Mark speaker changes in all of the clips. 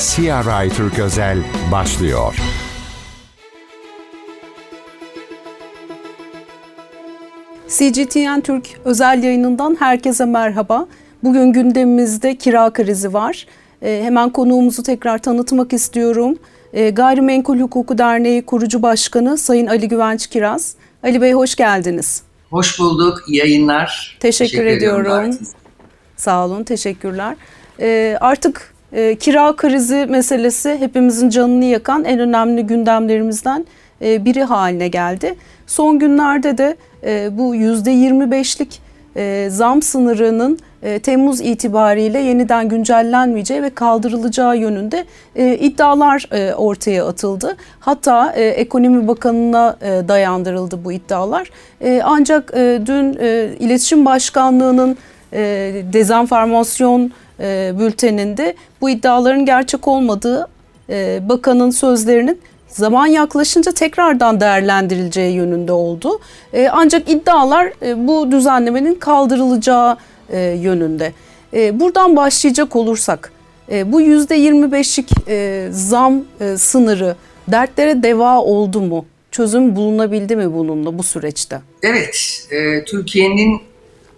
Speaker 1: CRI Türk Özel başlıyor.
Speaker 2: CGTN Türk özel yayınından herkese merhaba. Bugün gündemimizde kira krizi var. E, hemen konuğumuzu tekrar tanıtmak istiyorum. E, Gayrimenkul Hukuku Derneği kurucu başkanı Sayın Ali Güvenç Kiraz. Ali Bey hoş geldiniz.
Speaker 3: Hoş bulduk. İyi yayınlar.
Speaker 2: Teşekkür, Teşekkür ediyorum. Sağ olun. Teşekkürler. E, artık e, kira krizi meselesi hepimizin canını yakan en önemli gündemlerimizden e, biri haline geldi. Son günlerde de e, bu %25'lik e, zam sınırının e, Temmuz itibariyle yeniden güncellenmeyeceği ve kaldırılacağı yönünde e, iddialar e, ortaya atıldı. Hatta e, Ekonomi Bakanı'na e, dayandırıldı bu iddialar. E, ancak e, dün e, İletişim Başkanlığı'nın e, dezenformasyon e, bülteninde bu iddiaların gerçek olmadığı e, bakanın sözlerinin zaman yaklaşınca tekrardan değerlendirileceği yönünde oldu. E, ancak iddialar bu düzenlemenin kaldırılacağı yönünde. Buradan başlayacak olursak bu %25'lik e, zam sınırı dertlere deva oldu mu? Çözüm bulunabildi mi bununla bu süreçte?
Speaker 3: Evet, e, Türkiye'nin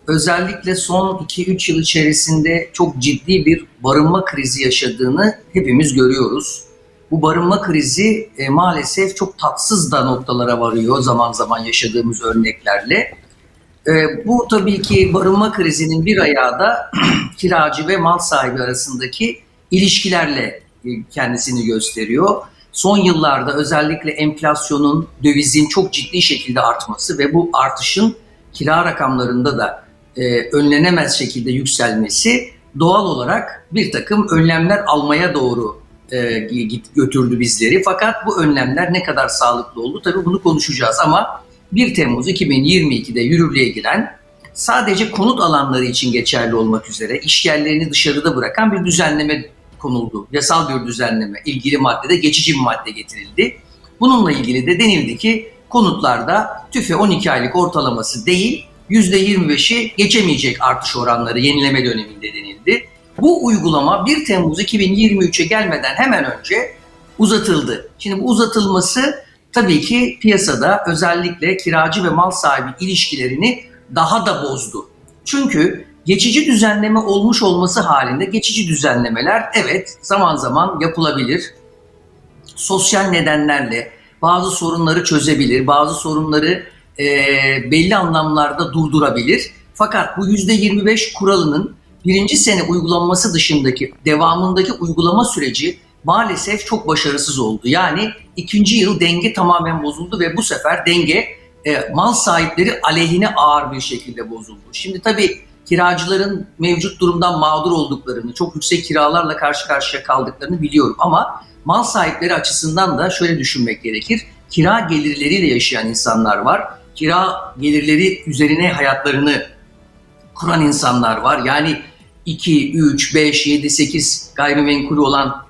Speaker 3: özellikle son 2-3 yıl içerisinde çok ciddi bir barınma krizi yaşadığını hepimiz görüyoruz. Bu barınma krizi e, maalesef çok tatsız da noktalara varıyor zaman zaman yaşadığımız örneklerle. E, bu tabii ki barınma krizinin bir ayağı da kiracı ve mal sahibi arasındaki ilişkilerle e, kendisini gösteriyor. Son yıllarda özellikle enflasyonun, dövizin çok ciddi şekilde artması ve bu artışın kira rakamlarında da e, önlenemez şekilde yükselmesi doğal olarak bir takım önlemler almaya doğru e, git götürdü bizleri. Fakat bu önlemler ne kadar sağlıklı oldu tabii bunu konuşacağız ama 1 Temmuz 2022'de yürürlüğe giren sadece konut alanları için geçerli olmak üzere iş yerlerini dışarıda bırakan bir düzenleme konuldu. Yasal bir düzenleme. ilgili maddede geçici bir madde getirildi. Bununla ilgili de denildi ki konutlarda tüfe 12 aylık ortalaması değil %25'i geçemeyecek artış oranları yenileme döneminde denildi. Bu uygulama 1 Temmuz 2023'e gelmeden hemen önce uzatıldı. Şimdi bu uzatılması tabii ki piyasada özellikle kiracı ve mal sahibi ilişkilerini daha da bozdu. Çünkü geçici düzenleme olmuş olması halinde geçici düzenlemeler evet zaman zaman yapılabilir. Sosyal nedenlerle bazı sorunları çözebilir, bazı sorunları e, belli anlamlarda durdurabilir. Fakat bu %25 kuralının birinci sene uygulanması dışındaki devamındaki uygulama süreci maalesef çok başarısız oldu. Yani ikinci yıl denge tamamen bozuldu ve bu sefer denge e, mal sahipleri aleyhine ağır bir şekilde bozuldu. Şimdi tabii kiracıların mevcut durumdan mağdur olduklarını, çok yüksek kiralarla karşı karşıya kaldıklarını biliyorum ama mal sahipleri açısından da şöyle düşünmek gerekir. Kira gelirleriyle yaşayan insanlar var. Kira gelirleri üzerine hayatlarını kuran insanlar var. Yani 2, 3, 5, 7, 8 gayrimenkulü olan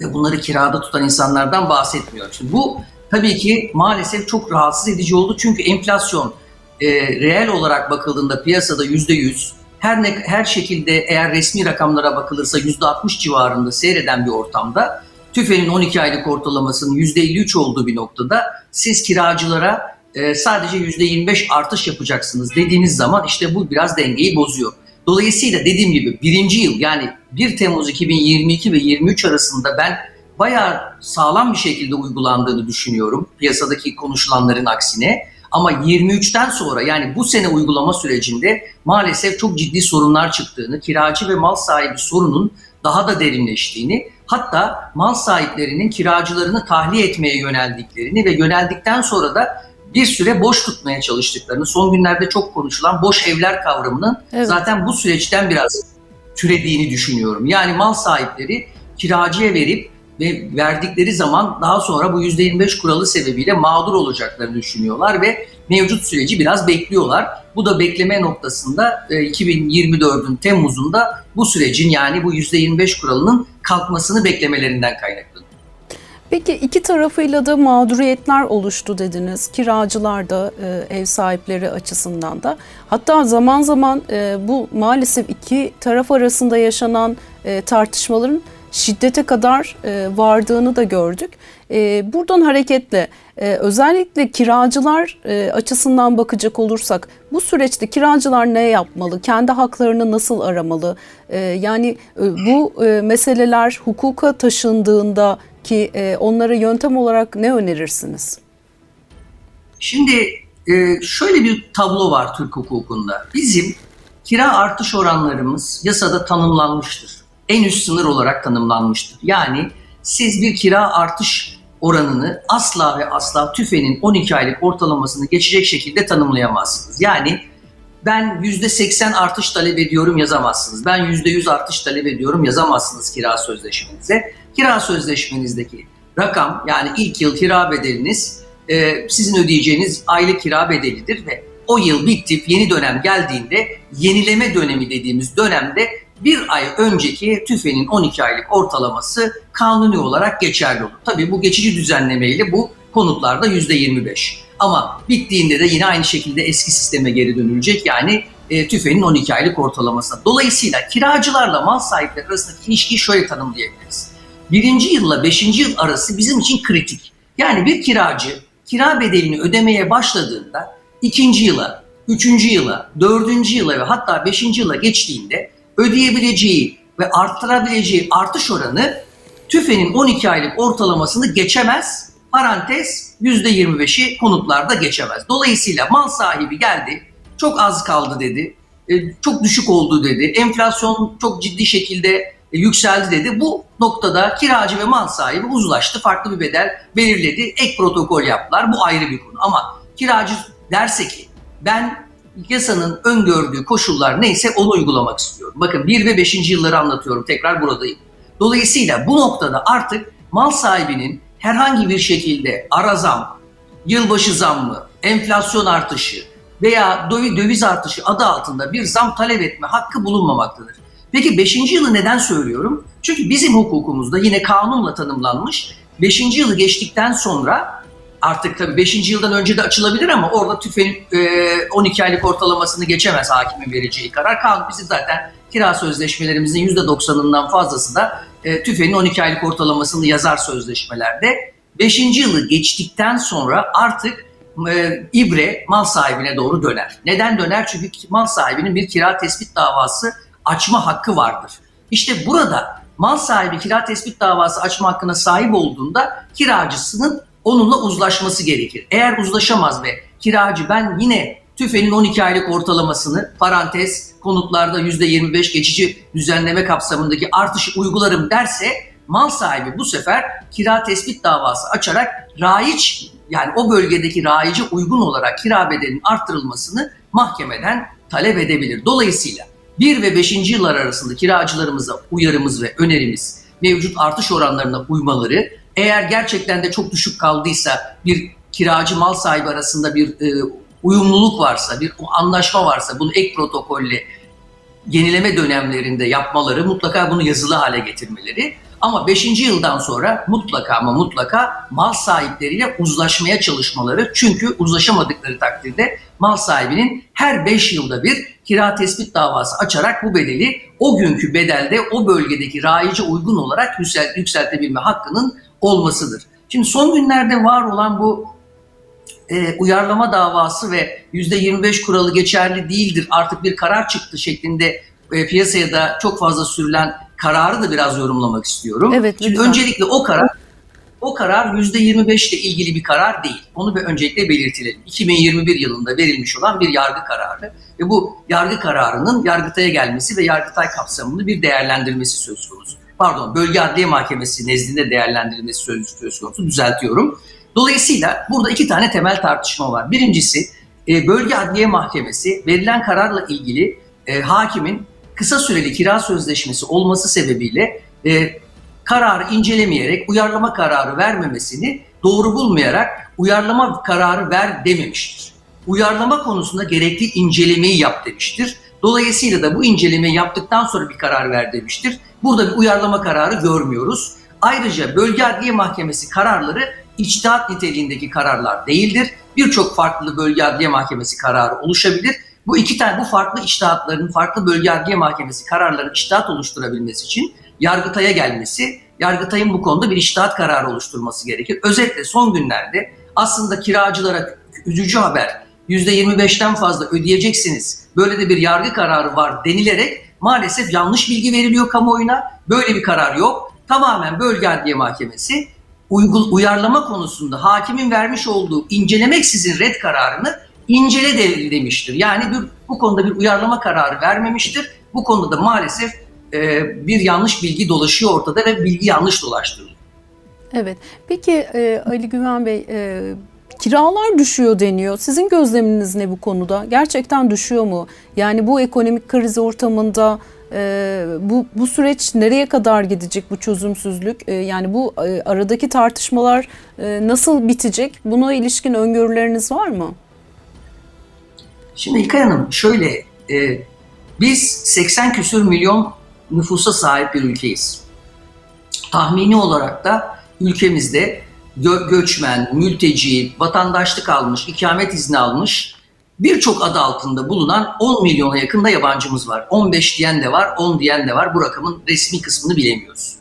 Speaker 3: ve bunları kirada tutan insanlardan bahsetmiyorum. Şimdi bu tabii ki maalesef çok rahatsız edici oldu. Çünkü enflasyon e, reel olarak bakıldığında piyasada yüzde yüz, her ne, her şekilde eğer resmi rakamlara bakılırsa yüzde 60 civarında seyreden bir ortamda TÜFE'nin 12 aylık ortalamasının yüzde 53 olduğu bir noktada siz kiracılara e, sadece yüzde 25 artış yapacaksınız dediğiniz zaman işte bu biraz dengeyi bozuyor. Dolayısıyla dediğim gibi birinci yıl yani 1 Temmuz 2022 ve 23 arasında ben bayağı sağlam bir şekilde uygulandığını düşünüyorum piyasadaki konuşulanların aksine. Ama 23'ten sonra yani bu sene uygulama sürecinde maalesef çok ciddi sorunlar çıktığını, kiracı ve mal sahibi sorunun daha da derinleştiğini, hatta mal sahiplerinin kiracılarını tahliye etmeye yöneldiklerini ve yöneldikten sonra da bir süre boş tutmaya çalıştıklarını, son günlerde çok konuşulan boş evler kavramının evet. zaten bu süreçten biraz türediğini düşünüyorum. Yani mal sahipleri kiracıya verip ve verdikleri zaman daha sonra bu %25 kuralı sebebiyle mağdur olacaklarını düşünüyorlar ve mevcut süreci biraz bekliyorlar. Bu da bekleme noktasında 2024'ün e, Temmuz'unda bu sürecin yani bu %25 kuralının kalkmasını beklemelerinden kaynaklanıyor.
Speaker 2: Peki iki tarafıyla da mağduriyetler oluştu dediniz. Kiracılar da e, ev sahipleri açısından da. Hatta zaman zaman e, bu maalesef iki taraf arasında yaşanan e, tartışmaların şiddete kadar e, vardığını da gördük. E, buradan hareketle e, özellikle kiracılar e, açısından bakacak olursak bu süreçte kiracılar ne yapmalı? Kendi haklarını nasıl aramalı? E, yani e, bu e, meseleler hukuka taşındığında ki e, onlara yöntem olarak ne önerirsiniz?
Speaker 3: Şimdi e, şöyle bir tablo var Türk hukukunda. Bizim kira artış oranlarımız yasada tanımlanmıştır. En üst sınır olarak tanımlanmıştır. Yani siz bir kira artış oranını asla ve asla TÜFE'nin 12 aylık ortalamasını geçecek şekilde tanımlayamazsınız. Yani ben %80 artış talep ediyorum yazamazsınız. Ben %100 artış talep ediyorum yazamazsınız kira sözleşmenize. Kira sözleşmenizdeki rakam yani ilk yıl kira bedeliniz e, sizin ödeyeceğiniz aylık kira bedelidir ve o yıl bitip yeni dönem geldiğinde yenileme dönemi dediğimiz dönemde bir ay önceki TÜFE'nin 12 aylık ortalaması kanuni olarak geçerli olur. Tabii bu geçici düzenlemeyle bu konutlarda %25. Ama bittiğinde de yine aynı şekilde eski sisteme geri dönülecek. Yani e, TÜFE'nin 12 aylık ortalamasına. Dolayısıyla kiracılarla mal sahipleri arasındaki ilişkiyi şöyle tanımlayabiliriz. Birinci yılla beşinci yıl arası bizim için kritik. Yani bir kiracı kira bedelini ödemeye başladığında ikinci yıla, üçüncü yıla, dördüncü yıla ve hatta beşinci yıla geçtiğinde ödeyebileceği ve arttırabileceği artış oranı TÜFE'nin 12 aylık ortalamasını geçemez. Parantez %25'i konutlarda geçemez. Dolayısıyla mal sahibi geldi, çok az kaldı dedi, e, çok düşük oldu dedi, enflasyon çok ciddi şekilde e, yükseldi dedi. Bu noktada kiracı ve mal sahibi uzlaştı, farklı bir bedel belirledi, ek protokol yaptılar. Bu ayrı bir konu. Ama kiracı derse ki ben yasanın öngördüğü koşullar neyse onu uygulamak istiyorum. Bakın 1 ve 5. yılları anlatıyorum tekrar buradayım. Dolayısıyla bu noktada artık mal sahibinin herhangi bir şekilde ara zam, yılbaşı zammı, enflasyon artışı veya döviz artışı adı altında bir zam talep etme hakkı bulunmamaktadır. Peki 5. yılı neden söylüyorum? Çünkü bizim hukukumuzda yine kanunla tanımlanmış 5. yılı geçtikten sonra artık tabii 5. yıldan önce de açılabilir ama orada TÜFE'nin e, 12 aylık ortalamasını geçemez hakimin vereceği karar. Kanun bizim zaten kira sözleşmelerimizin %90'ından fazlası da e, TÜFE'nin 12 aylık ortalamasını yazar sözleşmelerde. 5. yılı geçtikten sonra artık e, ibre mal sahibine doğru döner. Neden döner? Çünkü mal sahibinin bir kira tespit davası açma hakkı vardır. İşte burada mal sahibi kira tespit davası açma hakkına sahip olduğunda kiracısının onunla uzlaşması gerekir. Eğer uzlaşamaz ve kiracı ben yine TÜFE'nin 12 aylık ortalamasını parantez konutlarda %25 geçici düzenleme kapsamındaki artışı uygularım derse mal sahibi bu sefer kira tespit davası açarak raiç yani o bölgedeki raice uygun olarak kira bedelinin arttırılmasını mahkemeden talep edebilir. Dolayısıyla 1 ve 5. yıllar arasında kiracılarımıza uyarımız ve önerimiz mevcut artış oranlarına uymaları eğer gerçekten de çok düşük kaldıysa bir kiracı mal sahibi arasında bir e, uyumluluk varsa, bir anlaşma varsa bunu ek protokolle yenileme dönemlerinde yapmaları mutlaka bunu yazılı hale getirmeleri. Ama 5. yıldan sonra mutlaka ama mutlaka mal sahipleriyle uzlaşmaya çalışmaları. Çünkü uzlaşamadıkları takdirde mal sahibinin her 5 yılda bir kira tespit davası açarak bu bedeli o günkü bedelde o bölgedeki raice uygun olarak yükselt, yükseltebilme hakkının olmasıdır. Şimdi son günlerde var olan bu e, uyarlama davası ve %25 kuralı geçerli değildir artık bir karar çıktı şeklinde e, piyasaya da çok fazla sürülen kararı da biraz yorumlamak istiyorum.
Speaker 2: Evet,
Speaker 3: Şimdi öncelikle o karar o karar %25 ile ilgili bir karar değil. Onu bir öncelikle belirtilelim. 2021 yılında verilmiş olan bir yargı kararı ve bu yargı kararının Yargıtay'a gelmesi ve Yargıtay kapsamında bir değerlendirmesi söz konusu. Pardon, Bölge Adliye Mahkemesi nezdinde değerlendirilmesi söz konusu düzeltiyorum. Dolayısıyla burada iki tane temel tartışma var. Birincisi e, Bölge Adliye Mahkemesi verilen kararla ilgili e, hakimin kısa süreli kira sözleşmesi olması sebebiyle e, kararı incelemeyerek uyarlama kararı vermemesini doğru bulmayarak uyarlama kararı ver dememiştir. Uyarlama konusunda gerekli incelemeyi yap demiştir. Dolayısıyla da bu incelemeyi yaptıktan sonra bir karar ver demiştir. Burada bir uyarlama kararı görmüyoruz. Ayrıca Bölge Adliye Mahkemesi kararları içtihat niteliğindeki kararlar değildir. Birçok farklı Bölge Adliye Mahkemesi kararı oluşabilir. Bu iki tane bu farklı içtihatların, farklı Bölge Adliye Mahkemesi kararların içtihat oluşturabilmesi için Yargıtay'a gelmesi, Yargıtay'ın bu konuda bir iştahat kararı oluşturması gerekir. Özetle son günlerde aslında kiracılara üzücü haber %25'ten fazla ödeyeceksiniz. Böyle de bir yargı kararı var denilerek maalesef yanlış bilgi veriliyor kamuoyuna. Böyle bir karar yok. Tamamen bölge adliye mahkemesi uygul uyarlama konusunda hakimin vermiş olduğu incelemeksizin red kararını incele de demiştir. Yani bir, bu konuda bir uyarlama kararı vermemiştir. Bu konuda da maalesef e, bir yanlış bilgi dolaşıyor ortada ve bilgi yanlış dolaştırılıyor.
Speaker 2: Evet. Peki e, Ali Güven Bey, e, kiralar düşüyor deniyor. Sizin gözleminiz ne bu konuda? Gerçekten düşüyor mu? Yani bu ekonomik kriz ortamında e, bu bu süreç nereye kadar gidecek bu çözümsüzlük? E, yani bu e, aradaki tartışmalar e, nasıl bitecek? Buna ilişkin öngörüleriniz var mı?
Speaker 3: Şimdi İlkay Hanım şöyle, e, biz 80 küsür milyon nüfusa sahip bir ülkeyiz. Tahmini olarak da ülkemizde gö- göçmen, mülteci, vatandaşlık almış, ikamet izni almış birçok adı altında bulunan 10 milyona yakında yabancımız var. 15 diyen de var, 10 diyen de var. Bu rakamın resmi kısmını bilemiyoruz.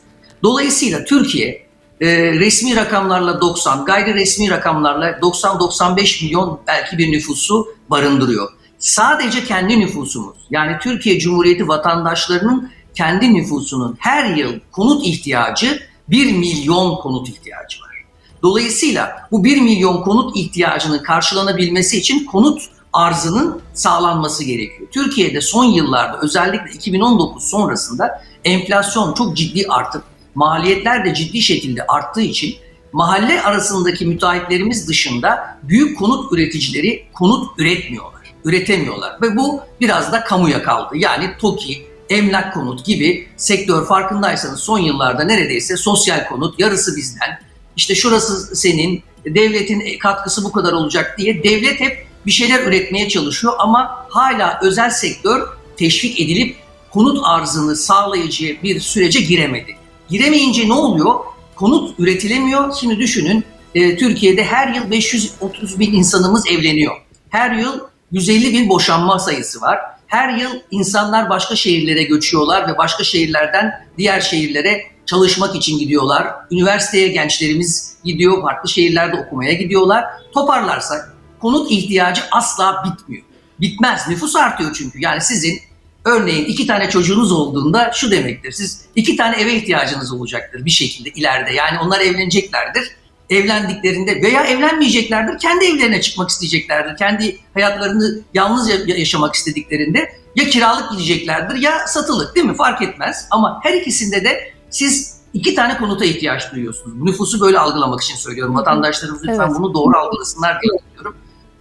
Speaker 3: Dolayısıyla Türkiye e, resmi rakamlarla 90, gayri resmi rakamlarla 90-95 milyon belki bir nüfusu barındırıyor. Sadece kendi nüfusumuz yani Türkiye Cumhuriyeti vatandaşlarının kendi nüfusunun her yıl konut ihtiyacı 1 milyon konut ihtiyacı var. Dolayısıyla bu 1 milyon konut ihtiyacının karşılanabilmesi için konut arzının sağlanması gerekiyor. Türkiye'de son yıllarda özellikle 2019 sonrasında enflasyon çok ciddi artıp maliyetler de ciddi şekilde arttığı için mahalle arasındaki müteahhitlerimiz dışında büyük konut üreticileri konut üretmiyorlar, üretemiyorlar ve bu biraz da kamuya kaldı. Yani TOKİ, emlak konut gibi sektör farkındaysanız son yıllarda neredeyse sosyal konut yarısı bizden, işte şurası senin, devletin katkısı bu kadar olacak diye devlet hep bir şeyler üretmeye çalışıyor ama hala özel sektör teşvik edilip konut arzını sağlayıcı bir sürece giremedi. Giremeyince ne oluyor? Konut üretilemiyor. Şimdi düşünün e, Türkiye'de her yıl 530 bin insanımız evleniyor. Her yıl 150 bin boşanma sayısı var. Her yıl insanlar başka şehirlere göçüyorlar ve başka şehirlerden diğer şehirlere çalışmak için gidiyorlar. Üniversiteye gençlerimiz gidiyor, farklı şehirlerde okumaya gidiyorlar. Toparlarsak konut ihtiyacı asla bitmiyor. Bitmez. Nüfus artıyor çünkü. Yani sizin örneğin iki tane çocuğunuz olduğunda şu demektir. Siz iki tane eve ihtiyacınız olacaktır bir şekilde ileride. Yani onlar evleneceklerdir. Evlendiklerinde veya evlenmeyeceklerdir. Kendi evlerine çıkmak isteyeceklerdir. Kendi hayatlarını yalnız yaşamak istediklerinde ya kiralık gideceklerdir ya satılık değil mi? Fark etmez. Ama her ikisinde de siz iki tane konuta ihtiyaç duyuyorsunuz. Nüfusu böyle algılamak için söylüyorum. Vatandaşlarımız lütfen evet. bunu doğru algılasınlar diye söylüyorum.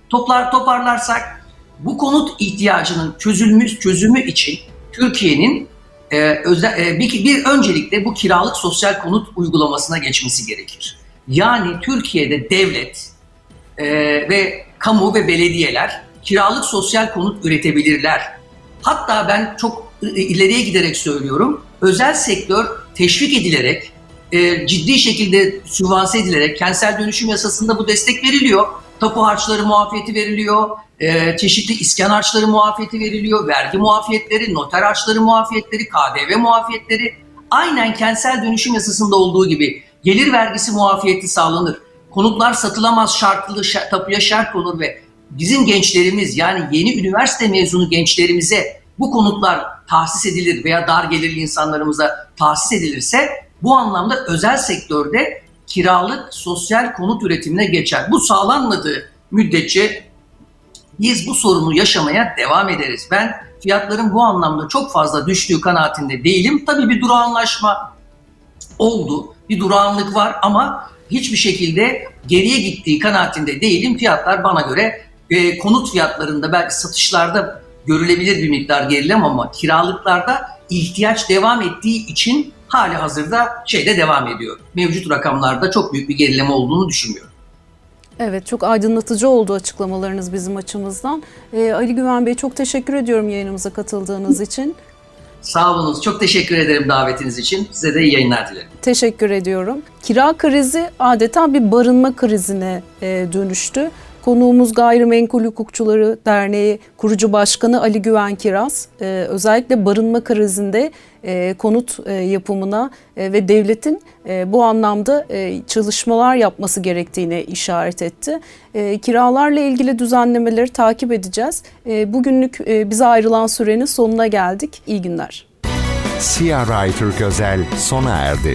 Speaker 3: Toplar toparlarsak bu konut ihtiyacının çözülmüş çözümü için Türkiye'nin e, özel, e, bir, bir öncelikle bu kiralık sosyal konut uygulamasına geçmesi gerekir. Yani Türkiye'de devlet e, ve kamu ve belediyeler kiralık sosyal konut üretebilirler. Hatta ben çok ileriye giderek söylüyorum. Özel sektör teşvik edilerek, e, ciddi şekilde sübvanse edilerek kentsel dönüşüm yasasında bu destek veriliyor tapu harçları muafiyeti veriliyor, e, çeşitli iskan harçları muafiyeti veriliyor, vergi muafiyetleri, noter harçları muafiyetleri, KDV muafiyetleri aynen kentsel dönüşüm yasasında olduğu gibi gelir vergisi muafiyeti sağlanır. Konutlar satılamaz şartlı şart, tapuya şart konur ve bizim gençlerimiz yani yeni üniversite mezunu gençlerimize bu konutlar tahsis edilir veya dar gelirli insanlarımıza tahsis edilirse bu anlamda özel sektörde kiralık sosyal konut üretimine geçer. Bu sağlanmadığı müddetçe biz bu sorunu yaşamaya devam ederiz. Ben fiyatların bu anlamda çok fazla düştüğü kanaatinde değilim. Tabii bir durağanlaşma oldu. Bir durağanlık var ama hiçbir şekilde geriye gittiği kanaatinde değilim. Fiyatlar bana göre e, konut fiyatlarında belki satışlarda görülebilir bir miktar gerilem ama kiralıklarda ihtiyaç devam ettiği için hali hazırda şeyde devam ediyor. Mevcut rakamlarda çok büyük bir gerileme olduğunu düşünmüyorum.
Speaker 2: Evet çok aydınlatıcı oldu açıklamalarınız bizim açımızdan. Ee, Ali Güven Bey çok teşekkür ediyorum yayınımıza katıldığınız için.
Speaker 3: Sağ olunuz. Çok teşekkür ederim davetiniz için. Size de iyi yayınlar dilerim.
Speaker 2: Teşekkür ediyorum. Kira krizi adeta bir barınma krizine e, dönüştü. Konuğumuz Gayrimenkul Hukukçuları Derneği kurucu başkanı Ali Güven Kiraz. Ee, özellikle barınma krizinde e, konut e, yapımına e, ve devletin e, bu anlamda e, çalışmalar yapması gerektiğine işaret etti. E, kiralarla ilgili düzenlemeleri takip edeceğiz. E, bugünlük e, bize ayrılan sürenin sonuna geldik. İyi günler.
Speaker 1: Siyah Writer Gözel sona erdi.